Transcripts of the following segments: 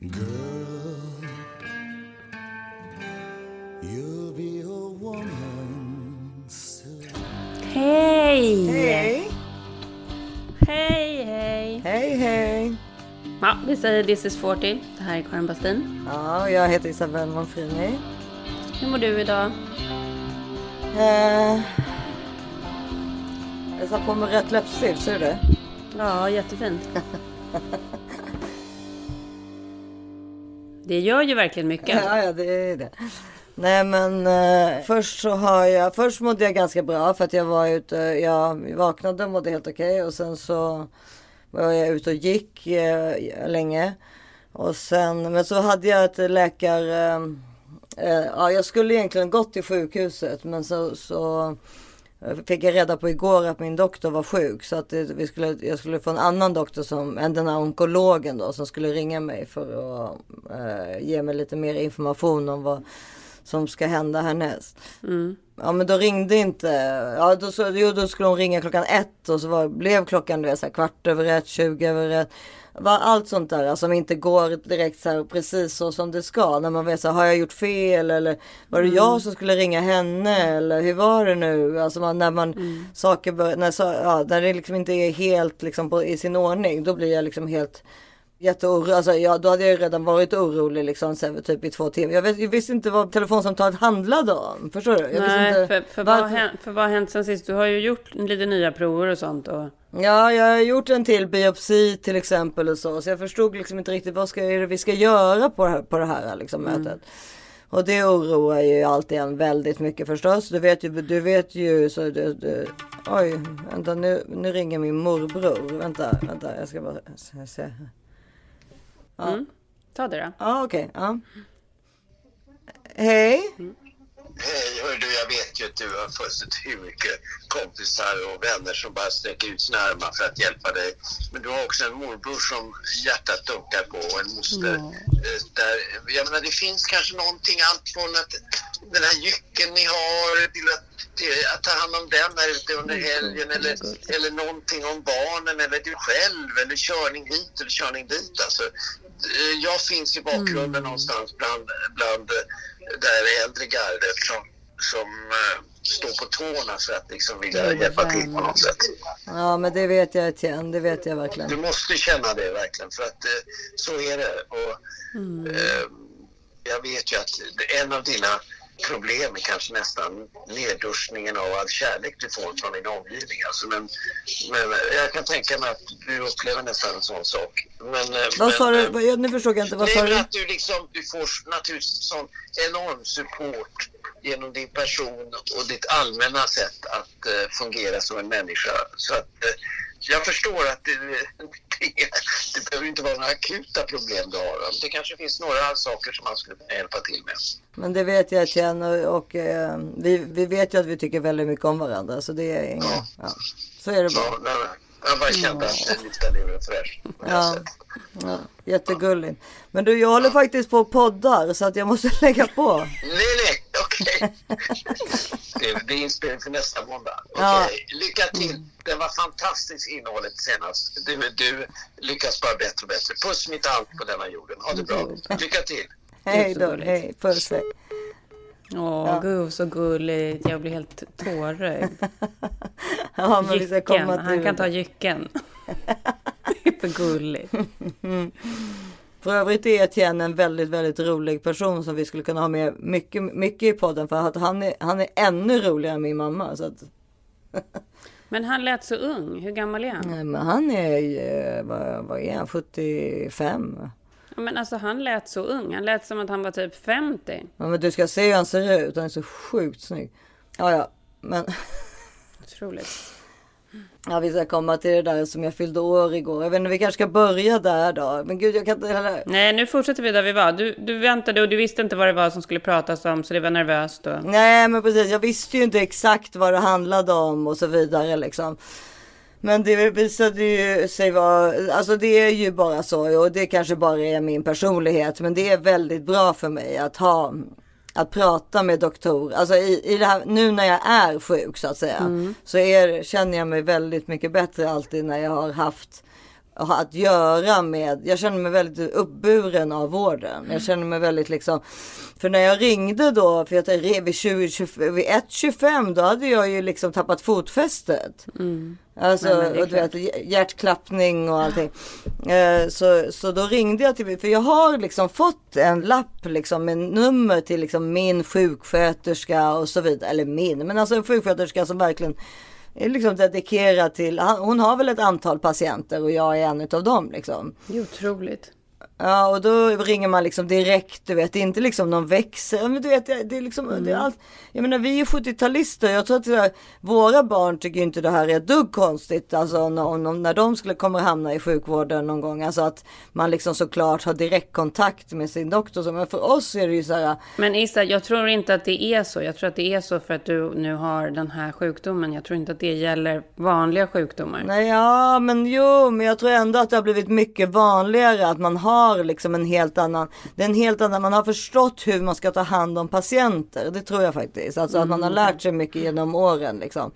Girl, you'll be a woman soon. Hej! Hej! Hej, hej! Hej, hej! Ja, vi säger This is 40. Det här är Karin Bastin. Ja, jag heter Isabelle Monfrini. Hur mår du idag? Eh, jag satt på mig rätt läppstift, ser du det? Ja, jättefint. Det gör ju verkligen mycket. Ja, ja, det är det. Nej, men eh, först så har jag, först mådde jag ganska bra för att jag var ute, jag vaknade och mådde helt okej och sen så var jag ute och gick eh, länge. Och sen, men så hade jag ett läkare, eh, eh, ja jag skulle egentligen gått till sjukhuset men så, så fick jag reda på igår att min doktor var sjuk så att vi skulle, jag skulle få en annan doktor som, än den här onkologen då som skulle ringa mig för att eh, ge mig lite mer information om vad som ska hända härnäst. Mm. Ja men då ringde inte, ja då, så, jo, då skulle hon ringa klockan ett och så var, blev klockan du vet, så här, kvart över ett, tjugo över ett. Var allt sånt där alltså, som inte går direkt så här, precis så som det ska. När man vet så här, har jag gjort fel eller var det jag som skulle ringa henne eller hur var det nu? Alltså man, när man saker bör, när, så, ja, när det liksom inte är helt liksom på, i sin ordning då blir jag liksom helt Jätteorolig, alltså ja, då hade jag redan varit orolig liksom sen, typ i två timmar. Jag, vet, jag visste inte vad telefonsamtalet handlade om. Förstår du? Jag Nej, inte för, för, vad hänt, för vad har hänt sen sist? Du har ju gjort lite nya prover och sånt. Och... Ja, jag har gjort en till biopsi till exempel och så. Så jag förstod liksom inte riktigt vad ska, är det vi ska göra på det här, på det här liksom, mötet. Och det oroar ju alltid en väldigt mycket förstås. Du vet ju, du vet ju så du, du, Oj, vänta nu, nu ringer min morbror. Vänta, vänta, jag ska bara se. Ja, Mm. Ta det då. ja okej. ja. Hej. Hej, hör du, jag vet ju att du har fullständigt hur mycket kompisar och vänner som bara sträcker ut sina armar för att hjälpa dig. Men du har också en morbror som hjärtat dunkar på och en moster. eh, Där, jag menar, det finns kanske någonting, allt från att den här jycken ni har till att, till att ta hand om den här ute under helgen eller, eller någonting om barnen eller du själv eller körning hit eller körning dit. Alltså, jag finns i bakgrunden någonstans bland, bland eh, det här äldre gardet som, som eh, står på tårna för att liksom vilja hjälpa till på något sätt. Ja, men det vet jag Etienne. Det vet jag verkligen. Du måste känna det verkligen för att eh, så är det. Och, eh, jag vet ju att en av dina problem är kanske nästan nedduschningen av all kärlek du får från din omgivning. Alltså, men, men jag kan tänka mig att du upplever nästan en sån sak. Men, eh, Vad sa du? eh, Vad- Nu förstod jag inte. Vad sa du? att du liksom, du får naturligtvis sån enorm support genom din person och ditt allmänna sätt att eh, fungera som en människa. Så att eh, jag förstår att det, det, det behöver inte vara några akuta problem du har. Det kanske finns några saker som man skulle kunna hjälpa till med. Men det vet jag Etienne och, och eh, vi, vi vet ju att vi tycker väldigt mycket om varandra. Så det är inget, ja. Så är det bara. Ja, nej, nej. jag bara kände att lyfta luren fräsch. på det här Ja. Ja, jättegulligt. Men du, jag håller faktiskt på och poddar så att jag måste lägga på. Nej, nej, okej. det, det är inspelning för nästa måndag. Okej, Ja. lycka till. Det var fantastiskt innehållet senast. Du, du lyckas bara bättre och bättre. Puss mitt allt på denna jorden. Ha det bra. Lycka till. Hej så då, hej, puss. Åh, gud så gulligt. Jag blir helt tårögd. Ja, men vi ska komma till Han kan ta jycken. Det är för gulligt. För övrigt är Etienne en väldigt, väldigt rolig person som vi skulle kunna ha med mycket, mycket i podden. För att han är, han är ännu roligare än min mamma. Så att, Men han lät så ung. Hur gammal är han? nej, men han är, ju, vad, vad är han, 75? Ja, men alltså han lät så ung. Han lät som att han var typ 50. Ja, men du ska se hur han ser ut. Han är så sjukt snygg. Ja, ja, men Otroligt. Ja, vi ska komma till det där som jag fyllde år igår. Jag vet inte, vi kanske ska börja där då. Men gud, jag kan inte heller. Nej, nu fortsätter vi där vi var. Du, du väntade och du visste inte vad det var som skulle pratas om, så det var nervöst. Och... Nej, men precis. Jag visste ju inte exakt vad det handlade om och så vidare liksom. Men det visade ju sig vara, alltså det är ju bara så och det kanske bara är min personlighet. Men det är väldigt bra för mig att ha, att prata med doktor. Alltså i, i det här, nu när jag är sjuk så att säga. Så är, känner jag mig väldigt mycket bättre alltid när jag har haft ha att göra med, jag känner mig väldigt uppburen av vården. Jag känner mig väldigt liksom, för när jag ringde då, för jag vid, 20, 20, vid 1.25 då hade jag ju liksom tappat fotfästet. Mm. Alltså, Nej, och du vet, hjärtklappning och allting. Eh, så, så då ringde jag till, för jag har liksom fått en lapp liksom med nummer till liksom min sjuksköterska och så vidare. Eller min, men alltså en sjuksköterska som verkligen liksom dedikerad till, hon har väl ett antal patienter och jag är en av dem liksom. Det är otroligt. Ja och då ringer man liksom direkt, du vet, det är inte liksom någon växel. Men du vet, det är liksom, mm. det är mm. allt. Jag menar vi är 70-talister, jag tror att här, våra barn tycker inte det här är ett dugg konstigt. Alltså när, när de skulle komma hamna i sjukvården någon gång. Alltså att man liksom såklart har direktkontakt med sin doktor. Men för oss är det ju så här. Men Issa, jag tror inte att det är så. Jag tror att det är så för att du nu har den här sjukdomen. Jag tror inte att det gäller vanliga sjukdomar. Nej, ja, men jo, men jag tror ändå att det har blivit mycket vanligare att man har har liksom en helt annan, det är en helt annan, man har förstått hur man ska ta hand om patienter. Det tror jag faktiskt. Alltså att man har mm. lärt sig mycket genom åren liksom.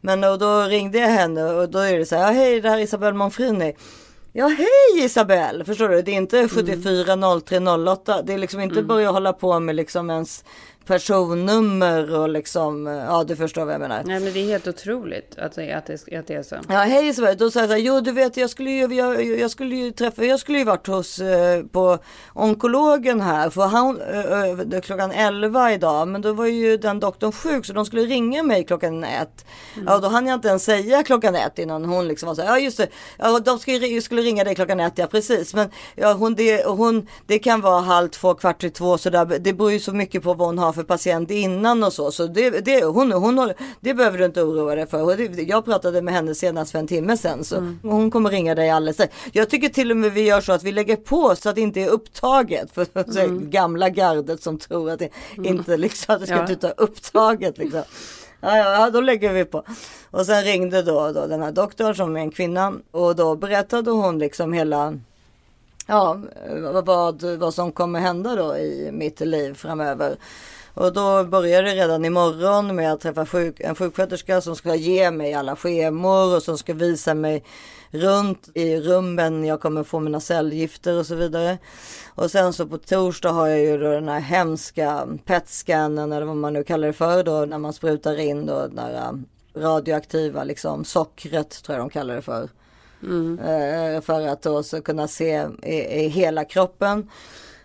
Men och då ringde jag henne och då är det så här, hej det här är Isabelle Monfrini. Ja hej Isabelle, förstår du? Det är inte 74 03 08. Det är liksom inte mm. börja hålla på med liksom ens personnummer och liksom, ja du förstår vad jag menar. Nej men det är helt otroligt att, det, att, det, att det är så. Ja hej Sverige, då sa jag så här, jo du vet jag skulle ju, jag, jag skulle ju träffa, jag skulle ju varit hos, eh, på onkologen här, för han, eh, klockan 11 idag, men då var ju den doktorn sjuk så de skulle ringa mig klockan ett. Mm. Ja då hann jag inte ens säga klockan ett innan hon liksom var så här, ja just det, ja, de skulle, skulle ringa dig klockan ett, ja precis, men ja, hon, det, hon, det kan vara halv två, kvart i två, så där, det beror ju så mycket på vad hon har för patient innan och så. Så det, det, hon, hon, det behöver du inte oroa dig för. Jag pratade med henne senast för en timme sedan. Så mm. hon kommer ringa dig alldeles Jag tycker till och med vi gör så att vi lägger på så att det inte är upptaget. För mm. gamla gardet som tror att det mm. inte liksom, att det ska ja. ta upptaget. Liksom. Ja, ja, då lägger vi på. Och sen ringde då, då den här doktorn som är en kvinna och då berättade hon liksom hela Ja, vad, vad som kommer hända då i mitt liv framöver. Och då börjar det redan imorgon med att träffa sjuk, en sjuksköterska som ska ge mig alla schemor och som ska visa mig runt i rummen jag kommer få mina cellgifter och så vidare. Och sen så på torsdag har jag ju då den här hemska PET-scannen eller vad man nu kallar det för då när man sprutar in då den där um, radioaktiva liksom sockret tror jag de kallar det för. Mm. Eh, för att då så kunna se i, i hela kroppen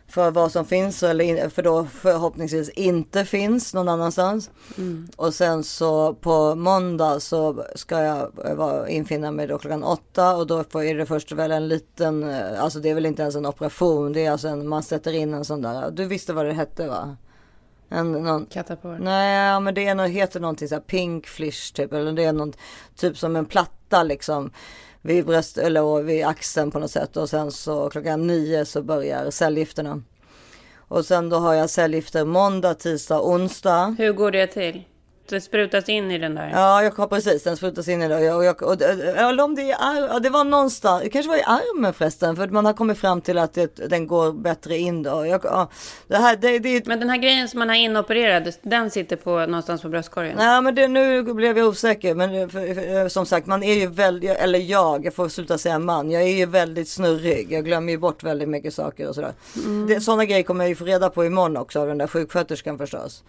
för vad som finns eller för då förhoppningsvis inte finns någon annanstans. Mm. Och sen så på måndag så ska jag infinna mig då klockan åtta och då är det först väl en liten, eh, alltså det är väl inte ens en operation, det är alltså en, man sätter in en sån där, du visste vad det hette va? En, någon, Katapor. Nej, men det är, heter någonting så här pink flish typ, eller det är någon typ som en platta liksom vid bröst eller vid axeln på något sätt och sen så klockan nio så börjar cellgifterna. Och sen då har jag cellgifter måndag, tisdag, onsdag. Hur går det till? Det sprutas in i den där? Ja, jag precis. Den sprutas in i den. Och, jag, och, eller om det är ja, det var någonstans, det kanske var i armen förresten. För man har kommit fram till att det, den går bättre in då. Jag, ja, det här, det, det, men den här grejen som man har inopererad, den sitter på någonstans på bröstkorgen? Nej, men det, nu blev jag osäker. Men för, för, som sagt, man är ju väldigt, eller jag, jag får sluta säga man. Jag är ju väldigt snurrig. Jag glömmer ju bort väldigt mycket saker och sådär. Mm. Sådana grejer kommer jag ju få reda på imorgon också av den där sjuksköterskan förstås.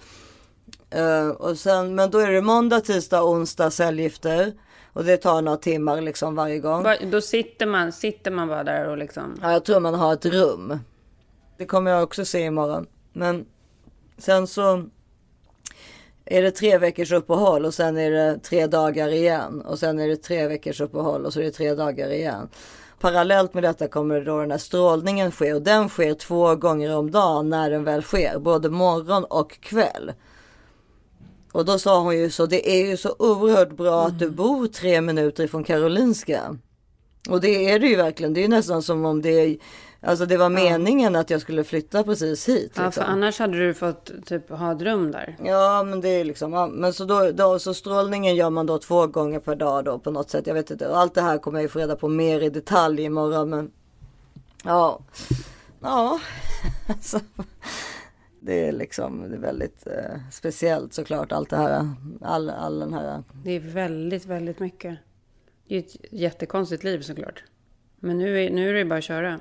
Uh, och sen, men då är det måndag, tisdag, onsdag cellgifter. Och det tar några timmar liksom varje gång. Då sitter man, sitter man bara där och liksom? Ja, jag tror man har ett rum. Det kommer jag också se imorgon. Men sen så är det tre veckors uppehåll och sen är det tre dagar igen. Och sen är det tre veckors uppehåll och så är det tre dagar igen. Parallellt med detta kommer då den här strålningen ske och den sker två gånger om dagen när den väl sker. Både morgon och kväll. Och då sa hon ju så, det är ju så oerhört bra att du mm. bor tre minuter ifrån Karolinska. Och det är det ju verkligen, det är nästan som om det Alltså det var meningen ja. att jag skulle flytta precis hit. Liksom. Ja, för annars hade du fått typ ha ett rum där. Ja, men det är liksom, ja, men så då, då, så strålningen gör man då två gånger per dag då på något sätt. Jag vet inte, och allt det här kommer jag ju få reda på mer i detalj imorgon, men ja, ja, alltså, det är liksom det är väldigt eh, speciellt såklart allt det här. All, all den här. Det är väldigt, väldigt mycket. Det är ett jättekonstigt liv såklart. Men nu är, nu är det bara att köra.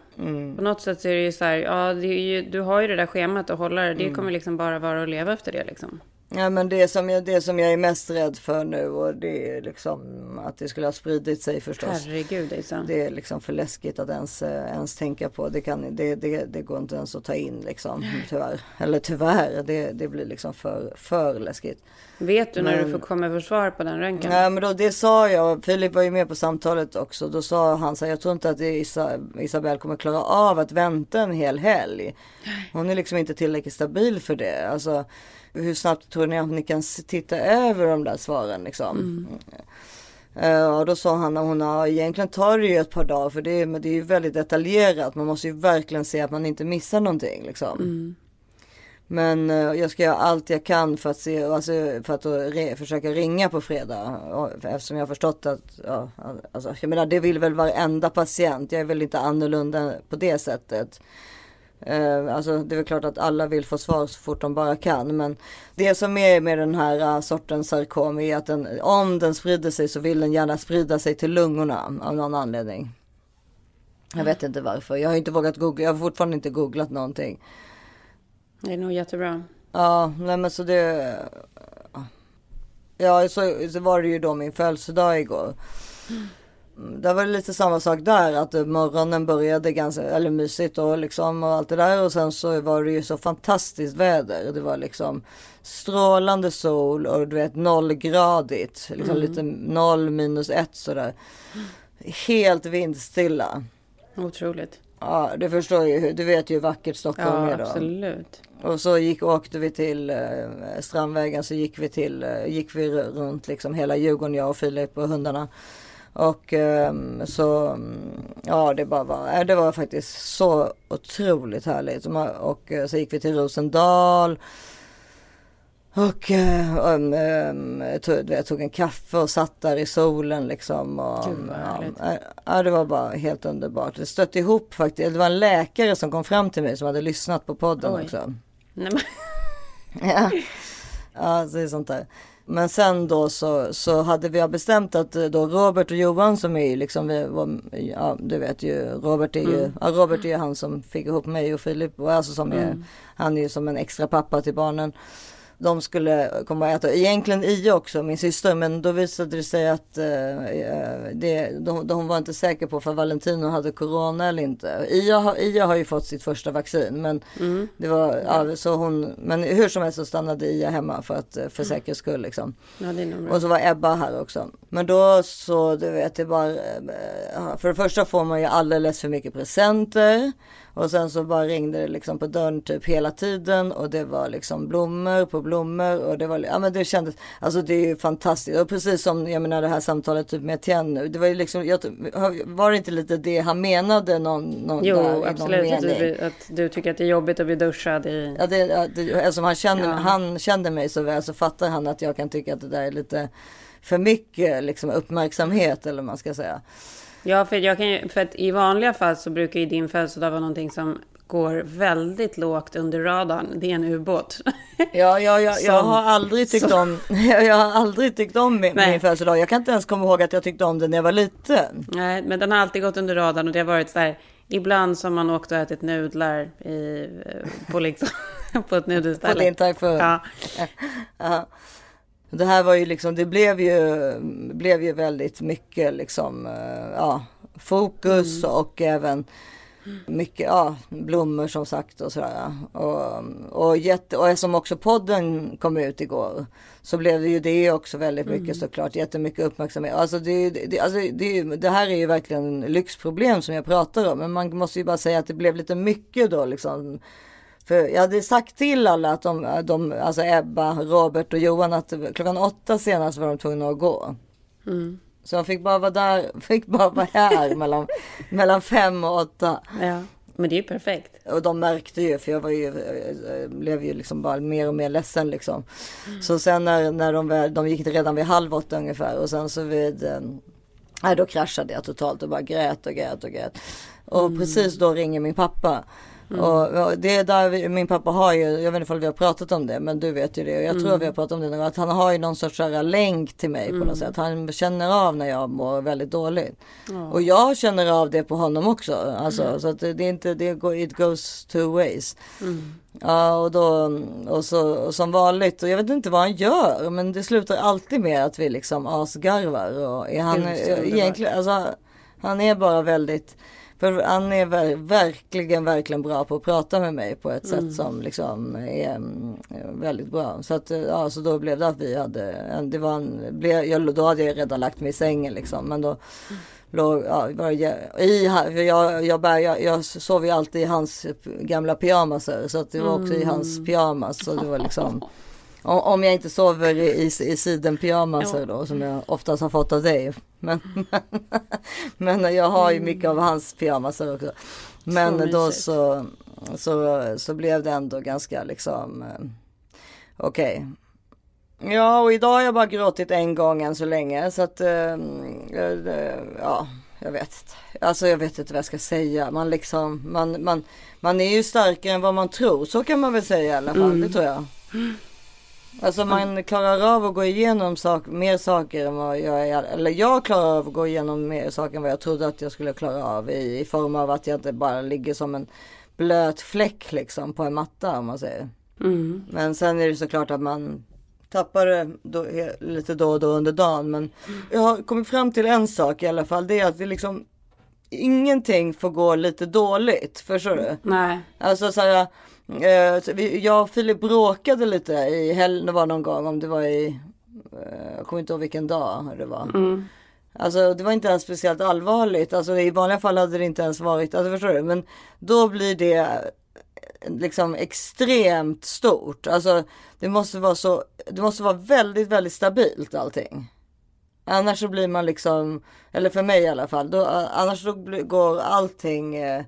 På något sätt så är det ju så här, ja, ju, du har ju det där schemat att hålla det. Det kommer liksom bara vara att leva efter det liksom. Ja men det som, jag, det som jag är mest rädd för nu och det är liksom att det skulle ha spridit sig förstås. Herregud Isa. Det är liksom för läskigt att ens, eh, ens tänka på. Det, kan, det, det, det går inte ens att ta in liksom tyvärr. Eller tyvärr, det, det blir liksom för, för läskigt. Vet du när Men- du får, kommer få svar på den röntgen? Nej men då, det sa jag, Filip var ju med på samtalet också. Då sa han så här, jag tror inte att Isa, Isabel kommer klara av att vänta en hel helg. Hon är liksom inte tillräckligt stabil för det. Alltså hur snabbt tror ni att ni kan titta över de där svaren liksom? Eh, och då sa han att hon har, egentligen tar det ju ett par dagar för det, är- men det är ju väldigt detaljerat. Man måste ju verkligen se att man inte missar någonting liksom. Men eh, jag ska göra allt jag kan för att se, alltså, för att re, försöka ringa på fredag. Och, eftersom jag har förstått att, ja, alltså, jag menar det vill väl varenda patient. Jag är väl inte annorlunda på det sättet. Eh, alltså det är väl klart att alla vill få svar så fort de bara kan. Men det som är med den här uh, sortens sarkom är att den, om den sprider sig så vill den gärna sprida sig till lungorna av någon anledning. Jag vet inte varför. Jag har inte vågat googla. Jag har fortfarande inte googlat någonting. Det är nog jättebra. Ja, nej men så det. Ja, så, så var det ju då min födelsedag igår. Mm, Det var lite samma sak där att morgonen började ganska, eller mysigt och liksom och allt det där och sen så var det ju så fantastiskt väder. Det var liksom strålande sol och du vet nollgradigt, liksom lite noll minus ett sådär. Helt vindstilla. Otroligt. Ja, du förstår ju, du vet ju hur vackert Stockholm Ja, är då. absolut. Och så gick, åkte vi till eh, Strandvägen så gick vi till, eh, gick vi runt liksom hela Djurgården, jag och Filip och hundarna. Och ehm, så, ja det bara var, eh, det var faktiskt så otroligt härligt. Och eh, så gick vi till Rosendal. Och um, um, tog, vet, tog en kaffe och satt där i solen liksom. Och, Gud, vad härligt. ja, det var bara helt underbart. Det stötte ihop faktiskt. Det var en läkare som kom fram till mig som hade lyssnat på podden Oj. också. Nej, men, Ja, ja så det är sånt där. Men sen då så, så hade vi bestämt att eh, då Robert och Johan som är liksom, vi var, ja du vet ju, Robert är ju, ja, Robert är ju han som fick ihop mig och Filip. Och alltså som är, han är ju som en extra pappa till barnen. De skulle komma och äta, egentligen Ia också, min syster, men då visade det sig att eh, eh, det, de, de, hon var inte säker på för Valentino hade corona eller inte. Ia, har- Ia har ju fått sitt första vaccin, men det var, ja, så hon, men hur som helst så stannade Ia hemma för att, eh, för säkerhets skull liksom. ja. Och så var Ebba här också. Men då så, du vet, det bara, eh, för det första får man ju alldeles för mycket presenter. Och sen så bara ringde det liksom på dörren typ hela tiden och det var liksom blommor på blommor och det var, ja men det kändes, alltså det är ju fantastiskt. Och precis som, jag menar det här samtalet typ med Etienne nu, det var ju liksom, jag, var det inte lite det han menade någon, någon Jo, där, i någon absolut. Att mening? du, att du tycker att det är jobbigt att bli duschad i... Ja, det, ja, det, eftersom han kände, Ja. han kände mig så väl så fattar han att jag kan tycka att det där är lite för mycket liksom, uppmärksamhet eller vad man ska säga. Ja, för, jag kan ju, för att i vanliga fall så brukar ju din födelsedag vara någonting som går väldigt lågt under radarn. Det är en ubåt. Ja, ja, ja jag Som- har aldrig tyckt som- om, jag har aldrig tyckt om min, Nej. min födelsedag. Jag kan inte ens komma ihåg att jag tyckte om den när jag var liten. Nej, men den har alltid gått under radarn och det har varit så här. Ibland som man åkt och ätit nudlar i, eh, på, liksom, på ett På nudelställe. Lindtorp för. Ja, Ja. Det här var ju liksom, det blev ju, blev ju väldigt mycket liksom, eh, ja, fokus och även mycket, ja, blommor som sagt och sådär. Och, och, jätte, och eftersom också podden kom ut igår så blev det ju det också väldigt mycket såklart, jättemycket uppmärksamhet. Alltså det, det, alltså det, det här är ju verkligen lyxproblem som jag pratar om, men man måste ju bara säga att det blev lite mycket då liksom. För jag hade sagt till alla att de, de alltså Ebba, Robert och Johan att klockan åtta senast var de tvungna att gå. Så jag fick bara vara där, fick bara vara här mellan, mellan fem och åtta. ja. Men det är ju perfekt. Och de märkte ju, för jag var ju, eh, blev ju liksom bara mer och mer ledsen liksom. Så sen när, när de de gick redan vid halv åtta ungefär och sen så vid, eh, nej då kraschade jag totalt och bara grät och grät och grät. Och precis då ringer min pappa. Och, och det är där vi, min pappa har ju, jag vet inte om vi har pratat om det, men du vet ju det. Och jag tror att vi har pratat om det nu, att han har ju någon sorts här länk till mig på något sätt. Han känner av när jag mår väldigt dåligt. Och jag känner av det på honom också. Alltså, Så att det är inte, det går, it goes two ways. Ja och då, och så och som vanligt, och jag vet inte vad han gör, men det slutar alltid med att vi liksom asgarvar. Och är han, egentligen, alltså, han är bara väldigt, för han är ver- verkligen, verkligen bra på att prata med mig på ett sätt som liksom är mm, väldigt bra. Så att, ja, så då blev det att vi hade, det var en, blev, jag, då hade jag redan lagt mig i sängen liksom, men då låg, ja, i, jag, jag, bär, jag, jag sov ju alltid i hans gamla pyjamaser så att det var också i hans pyjamas. Så det var liksom, om, om jag inte sover i, i, i sidenpyjamaser då som jag oftast har fått av dig. Men, men, men jag har ju mycket av hans pyjamaser också. Men Så då så, så, så blev det ändå ganska liksom eh, okej. Ja, och idag har jag bara gråtit en gång än så länge. Så att, eh, eh, ja, jag vet inte. Alltså jag vet inte vad jag ska säga. Man liksom, man, man, man är ju starkare än vad man tror. Så kan man väl säga i alla fall. Det tror jag. Alltså man klarar av att gå igenom sak, mer saker än vad jag är. Eller jag klarar av att gå igenom mer saker än vad jag trodde att jag skulle klara av. I, i form av att jag inte bara ligger som en blöt fläck liksom på en matta om man säger. Mm. Men sen är det såklart att man tappar det då, lite då och då under dagen. Men jag har kommit fram till en sak i alla fall. Det är att det liksom ingenting får gå lite dåligt. Förstår du? Nej. Alltså så här, jag och Filip bråkade lite i helgen, det var någon gång om det var i, eh, jag kommer inte ihåg vilken dag det var. Mm. Alltså det var inte ens speciellt allvarligt, alltså i vanliga fall hade det inte ens varit, alltså förstår du? Men då blir det eh, liksom extremt stort. Alltså det måste vara så, det måste vara väldigt, väldigt stabilt allting. Annars så blir man liksom, eller för mig i alla fall, då, annars blir- går allting eh,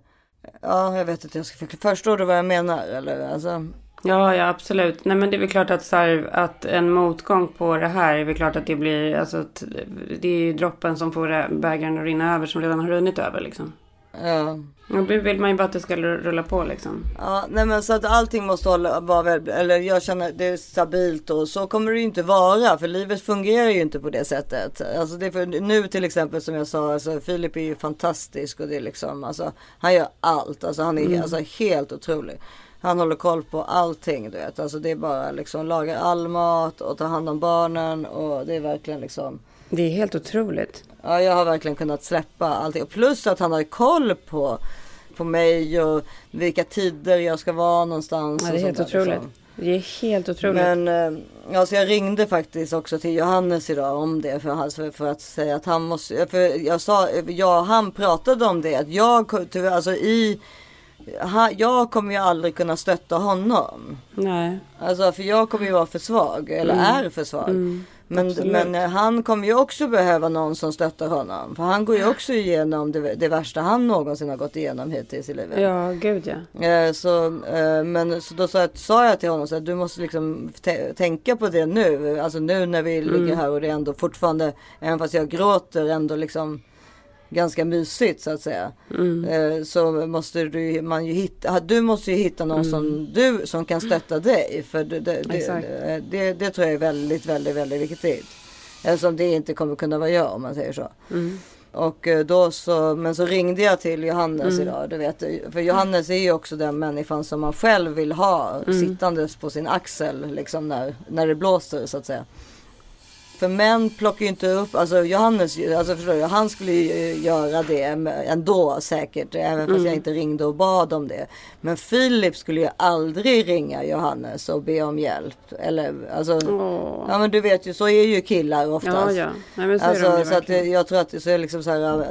Ja, jag vet inte. Jag ska förklara. Förstår du vad jag menar? Eller? Alltså, Ja, ja absolut. Nej men det är väl klart att, så här, att en motgång på det här är väl klart att det blir, alltså det är ju droppen som får bägaren att rinna över som redan har runnit över liksom ja. Då vill man ju bara att det ska rulla på liksom. ja, nej men så att allting måste hålla, vara väl, eller jag känner det är stabilt och så kommer det ju inte vara. För livet fungerar ju inte på det sättet. Alltså det för, nu till exempel som jag sa, alltså Filip är ju fantastisk och det är liksom, alltså han gör allt. Alltså han är alltså, helt otrolig. Han håller koll på allting du vet. Alltså det är bara liksom laga all mat och ta hand om barnen och det är verkligen liksom Det är helt otroligt. Ja, jag har verkligen kunnat släppa allting. Plus att han har koll på, på mig och vilka tider jag ska vara någonstans. Ja, det är helt där, otroligt. liksom. Det är helt otroligt. Men eh, ja, så jag ringde faktiskt också till Johannes idag om det för, han- för, att säga att han måste, för jag sa, ja han pratade om det att jag, tyvärr, alltså i, ha, jag kommer ju aldrig kunna stötta honom. Nej. Alltså för jag kommer ju vara för svag eller är för svag. Mm. Absolut. men eh, han kommer ju också behöva någon som stöttar honom. För han går ju också igenom det, det värsta han någonsin har gått igenom hittills i livet. Ja, gud ja. Eh, Så, eh, men så då sa jag, sa jag till honom så att du måste liksom tä- tänka på det nu. Alltså nu när vi Mm. ligger här och det är ändå fortfarande, även fast jag gråter, ändå liksom ganska mysigt så att säga. Mm. Eh, Så måste du, man ju hitta, du måste ju hitta någon som du som kan stötta dig. För det, det, det, Mm. Det, det tror jag är väldigt, väldigt, väldigt viktigt. Eftersom det inte kommer kunna vara jag om man säger så. Mm. Och eh, då så, men så ringde jag till Johannes idag. Du vet, för Johannes är ju också den människan som man själv vill ha sittandes på sin axel. Liksom när, när det blåser så att säga. För män plockar ju inte upp, alltså Johannes, alltså förstår du, han skulle ju göra det ändå säkert. Även fast jag inte ringde och bad om det. Men Filip skulle ju aldrig ringa Johannes och be om hjälp. Eller alltså, Åh. ja men du vet ju, så är ju killar oftast. Ja, ja. Nej, så Alltså, så att det, jag tror att det, är liksom så här,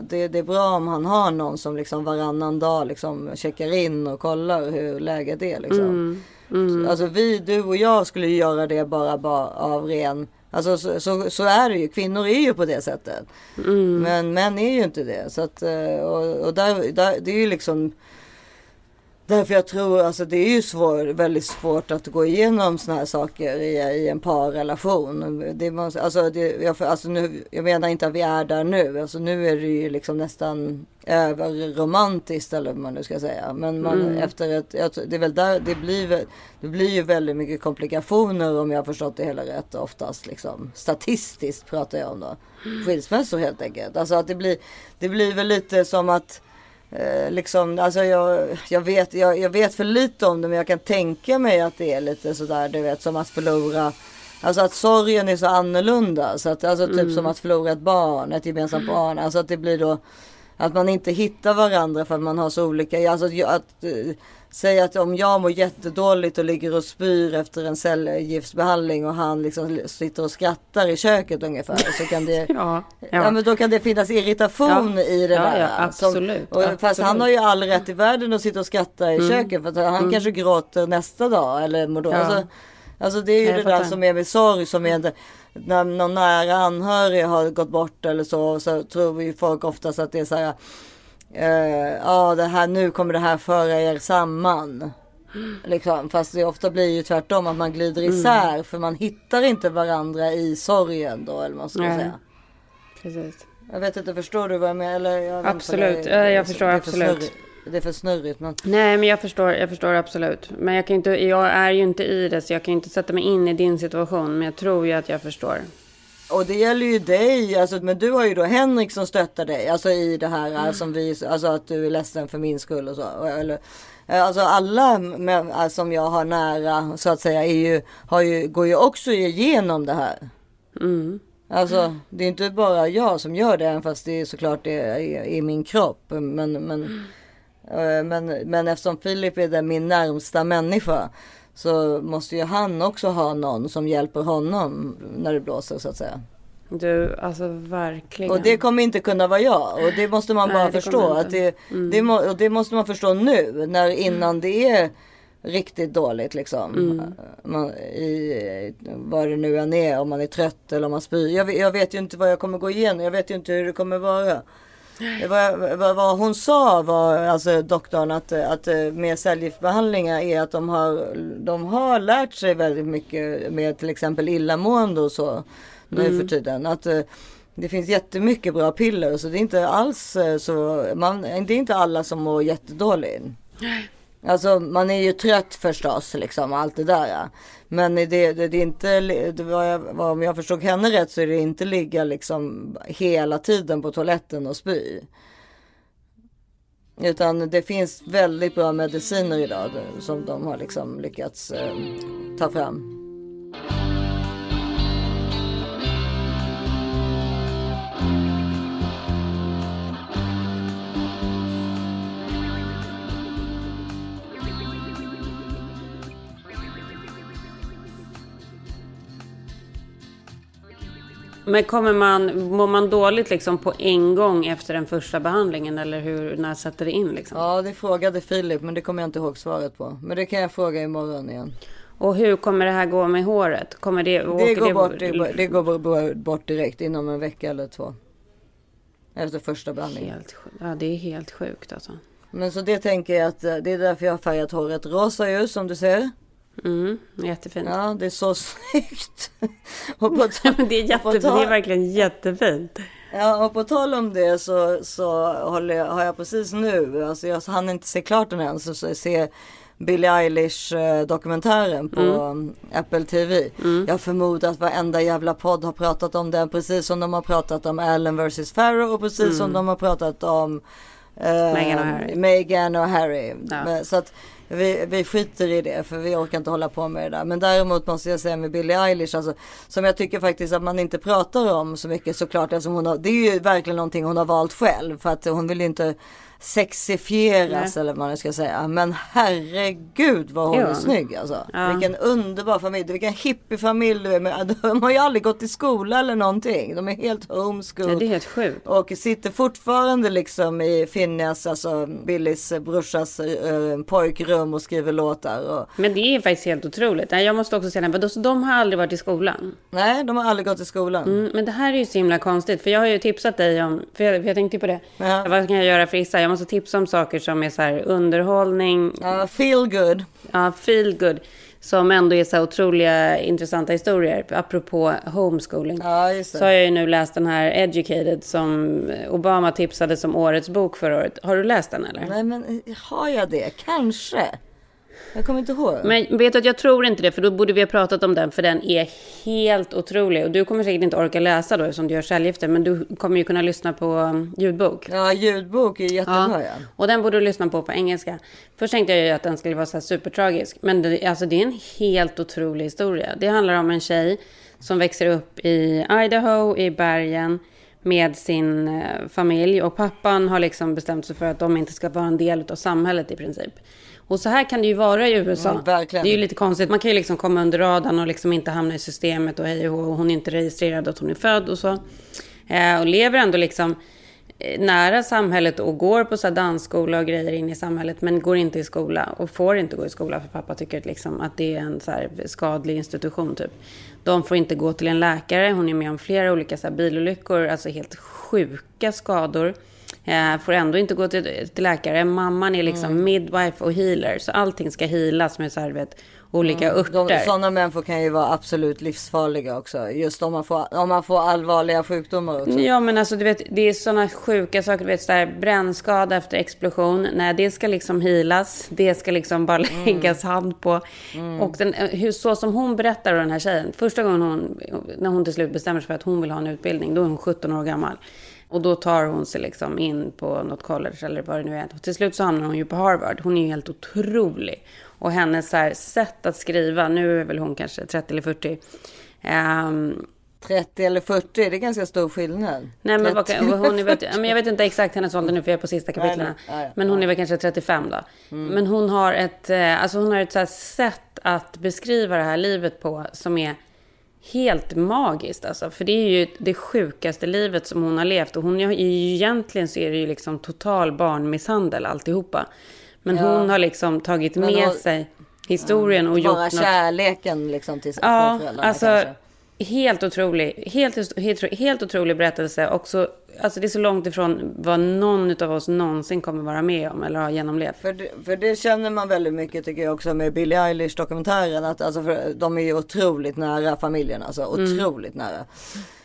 det, det är bra om han har någon som liksom varannan dag liksom checkar in och kollar hur läget är. Liksom. Mm. Alltså vi, du och jag skulle ju göra det bara, bara av ren Alltså så, så, så är det ju. Kvinnor är ju på det sättet. Mm. Men män är ju inte det. Så att, eh, och, och där, där, det är ju liksom Därför jag tror, alltså det är ju svår, väldigt svårt att gå igenom såna här saker i, i en parrelation. Det måste, alltså, det, jag, alltså nu, jag menar inte att vi är där nu, alltså nu är det ju liksom nästan överromantiskt eller vad man nu ska säga. Men man, Mm. efter ett, jag, det är väl där, det blir, det blir ju väldigt mycket komplikationer om jag har förstått det hela rätt oftast liksom. Statistiskt pratar jag om då. Skilsmässor helt enkelt. Alltså att det blir, det blir väl lite som att Eh, liksom, alltså jag, jag, vet, jag, jag vet för lite om det men jag kan tänka mig att det är lite sådär du vet som att förlora Alltså att sorgen är så annorlunda. Så att, alltså typ som att förlora ett barn, ett gemensamt barn. Alltså att det blir då att man inte hittar varandra för att man har så olika. Alltså att, säga att om jag mår jättedåligt och ligger och spyr efter en cellgiftsbehandling och han liksom sitter och skrattar i köket ungefär. Så kan det Ja, Ja. ja. men då kan det finnas irritation Ja. i det Ja, där. ja, absolut, och, Fast absolut. Mm. han har ju all rätt i världen att sitta och skratta i köket. För han kanske gråter nästa dag. Eller mår då. Alltså, alltså det är ju det där som är med sorg. Som är det, när någon nära anhörig har gått bort eller så. Så tror vi folk oftast att det är så här. Eh, Ja det här nu kommer det här föra er samman. Liksom. Fast det ofta blir ju tvärtom att man glider Mm. isär. För man hittar inte varandra i sorgen då. Eller vad man ska Nej. säga. Precis. Jag vet inte, förstår du vad jag menar? Eller, jag Absolut. det jag förstår det för absolut. snurrigt. Det är för snurrigt. Men... Nej, men jag förstår, jag förstår absolut. Men jag, kan inte, jag är ju inte i det, så jag kan inte sätta mig in i din situation. Men jag tror ju att jag förstår. Och det gäller ju dig. Alltså, men du har ju då Henrik som stöttar dig. Alltså i det här Mm. som vi, alltså att du är ledsen för min skull och så. Eller, eh, alltså alla med, eh, som jag har nära så att säga är ju, har ju, går ju också igenom det här. Mm. Alltså det är inte bara jag som gör det även fast det är såklart det är i, min kropp. Men, men, eh, men, men eftersom Filip är den min närmsta människa så måste ju han också ha någon som hjälper honom när det blåser så att säga. Du, alltså verkligen. Och det kommer inte kunna vara jag. Och det måste man Nej, bara det förstå. Att inte. Mm. det, det, må, och det måste man förstå nu. När innan det är riktigt dåligt liksom. Mm. Man, i, vad det nu än är. Om man är trött eller om man spyr. Jag, vet- jag vet ju inte vad jag kommer gå igenom. Jag vet ju inte hur det kommer vara. Var, vad, vad hon sa var, alltså doktorn, att, att eh, med cellgiftsbehandlingar är att de har, de har lärt sig väldigt mycket med till exempel illamående och så nu för tiden. Att eh, det finns jättemycket bra piller så det är inte alls eh, så, man, det är inte alla som mår jättedåligt. Alltså man är ju trött förstås liksom allt det där. ja. Men det, det, det är inte, det var jag, om jag förstod henne rätt så är det inte ligga liksom hela tiden på toaletten och spy. Utan det finns väldigt bra mediciner idag som de har liksom lyckats eh, ta fram. Men kommer man, mår man dåligt liksom på en gång efter den första behandlingen? Eller hur, när sätter det in liksom? Ja, det frågade Filip, men det kommer jag inte ihåg svaret på. Men det kan jag fråga imorgon igen. Och hur kommer det här gå med håret? Kommer det, Det går, bort, det, det går bort- direkt inom en vecka eller två. Efter första behandlingen. Helt, ja, det är helt sjukt alltså. Men så det tänker jag att eh, det är därför jag har färgat håret rosa ju som du ser. Mm, jättefint. Ja, det är så snyggt. och, på Ja, ta- men det, är jätte, det är verkligen jättefint. ja, och på tal om det så, så håller jag, har jag precis nu, alltså jag hann inte se klart den än, så, så se Billie Eilish eh, dokumentären på um, Apple TV. Jag förmodar att varenda jävla podd har pratat om den precis som de har pratat om Allen vs Farrow och precis som de har pratat om eh, Meghan och Harry. Meghan och Harry. Ja. Så att vi, vi skiter i det för vi orkar inte hålla på med det där. Men däremot måste jag säga med Billie Eilish alltså, som jag tycker faktiskt att man inte pratar om så mycket såklart. Alltså hon har, det är ju verkligen någonting hon har valt själv för att hon vill ju inte sexifieras Nej. eller vad man ska säga. Men herregud vad hon Ja. är snygg alltså. Ja. Vilken underbar familj. Vilken hippiefamilj du är med. De har ju aldrig gått i skola eller någonting. De är helt Ja, homeschooled. det är helt sjukt. Och sitter fortfarande liksom i Finnias, alltså Billys brorsas eh, pojkrum och skriver låtar. Och, Men det är faktiskt helt otroligt. Jag måste också säga det. De, de har aldrig varit i skolan. nej, de har aldrig gått i skolan. Mm, men det här är ju så himla konstigt. För jag har ju tipsat dig om, för jag, för jag tänkte på det. Ja. Vad kan jag göra för Issa? Måste tipsa om saker som är så här underhållning, Ja, feel good. ja, feel good. Som ändå är så här otroliga intressanta historier. Apropå homeschooling. Ja, just det. Så har jag ju nu läst den här Educated som Obama tipsade som årets bok förra året. Har du läst den eller? Nej men har jag det? Kanske. Jag kommer inte ihåg. Men vet du att jag tror inte det, för då borde vi ha pratat om den, för den är helt otrolig. Och du kommer säkert inte orka läsa då, eftersom du gör cellgifter, men du kommer ju kunna lyssna på um, ljudbok. Ja, ljudbok är jättebra ja. Och den borde du lyssna på på engelska. Först tänkte jag ju att den skulle vara så supertragisk, men det, alltså, det är en helt otrolig historia. Det handlar om en tjej som växer upp i Idaho, i bergen, med sin eh, familj. Och pappan har liksom bestämt sig för att de inte ska vara en del av samhället i princip. Och så här kan det ju vara i USA. Mm, det är ju lite konstigt. Man kan ju liksom komma under radarn och liksom inte hamna i systemet och hej och hon är inte registrerad att hon är född och så. Eh, och lever ändå liksom eh, nära samhället och går på så dansskola och grejer in i samhället men går inte i skola och får inte gå i skola för pappa tycker att, liksom att det är en så skadlig institution typ. De får inte gå till en läkare, hon är med om flera olika så bilolyckor, alltså helt sjuka skador. Eh, får ändå inte gå till, till läkare. Mamman är liksom Mm. midwife och healer. Så allting ska healas med så här, vet, olika Mm. Örter. sådana människor kan ju vara absolut livsfarliga också. Just om man får, om man får allvarliga sjukdomar också. Ja men alltså du vet det är sådana sjuka saker. Du vet så här, brännskada efter explosion. Nej det ska liksom healas. Det ska liksom bara Mm. läggas hand på. Och den, hur, så som hon berättar om den här tjejen. Första gången hon, när hon till slut bestämmer sig för att hon vill ha en utbildning. Då är hon 17 år gammal. Och då tar hon sig liksom in på något college eller vad det nu är. Och till slut så hamnar hon ju på Harvard. Hon är ju helt otrolig. Och hennes så här, sätt att skriva, nu är väl hon kanske 30 eller 40. Ehm, 30 eller 40, det är ganska stor skillnad. Nej men vad, 30. kan- hon är, vet, men jag vet inte exakt hennes ålder nu för jag är på sista kapitlen. Men hon är väl kanske 35 då. Men hon har ett, eh, alltså hon har ett så sätt att beskriva det här livet på som är helt magiskt alltså. För det är ju det sjukaste livet som hon har levt. Och hon är ju egentligen så är det ju liksom total barnmisshandel alltihopa. Men Ja. hon har liksom tagit Men med hon- sig historien och gjort Bara kärleken liksom till Ja, föräldrarna alltså kanske. Helt otrolig, helt, helt, helt otrolig berättelse. Också, alltså det är så långt ifrån vad någon av oss någonsin kommer vara med om eller ha genomlevt. För det, för det känner man väldigt mycket tycker jag också med Billie Eilish dokumentären. Att alltså för, de är ju otroligt nära familjen alltså. Otroligt nära.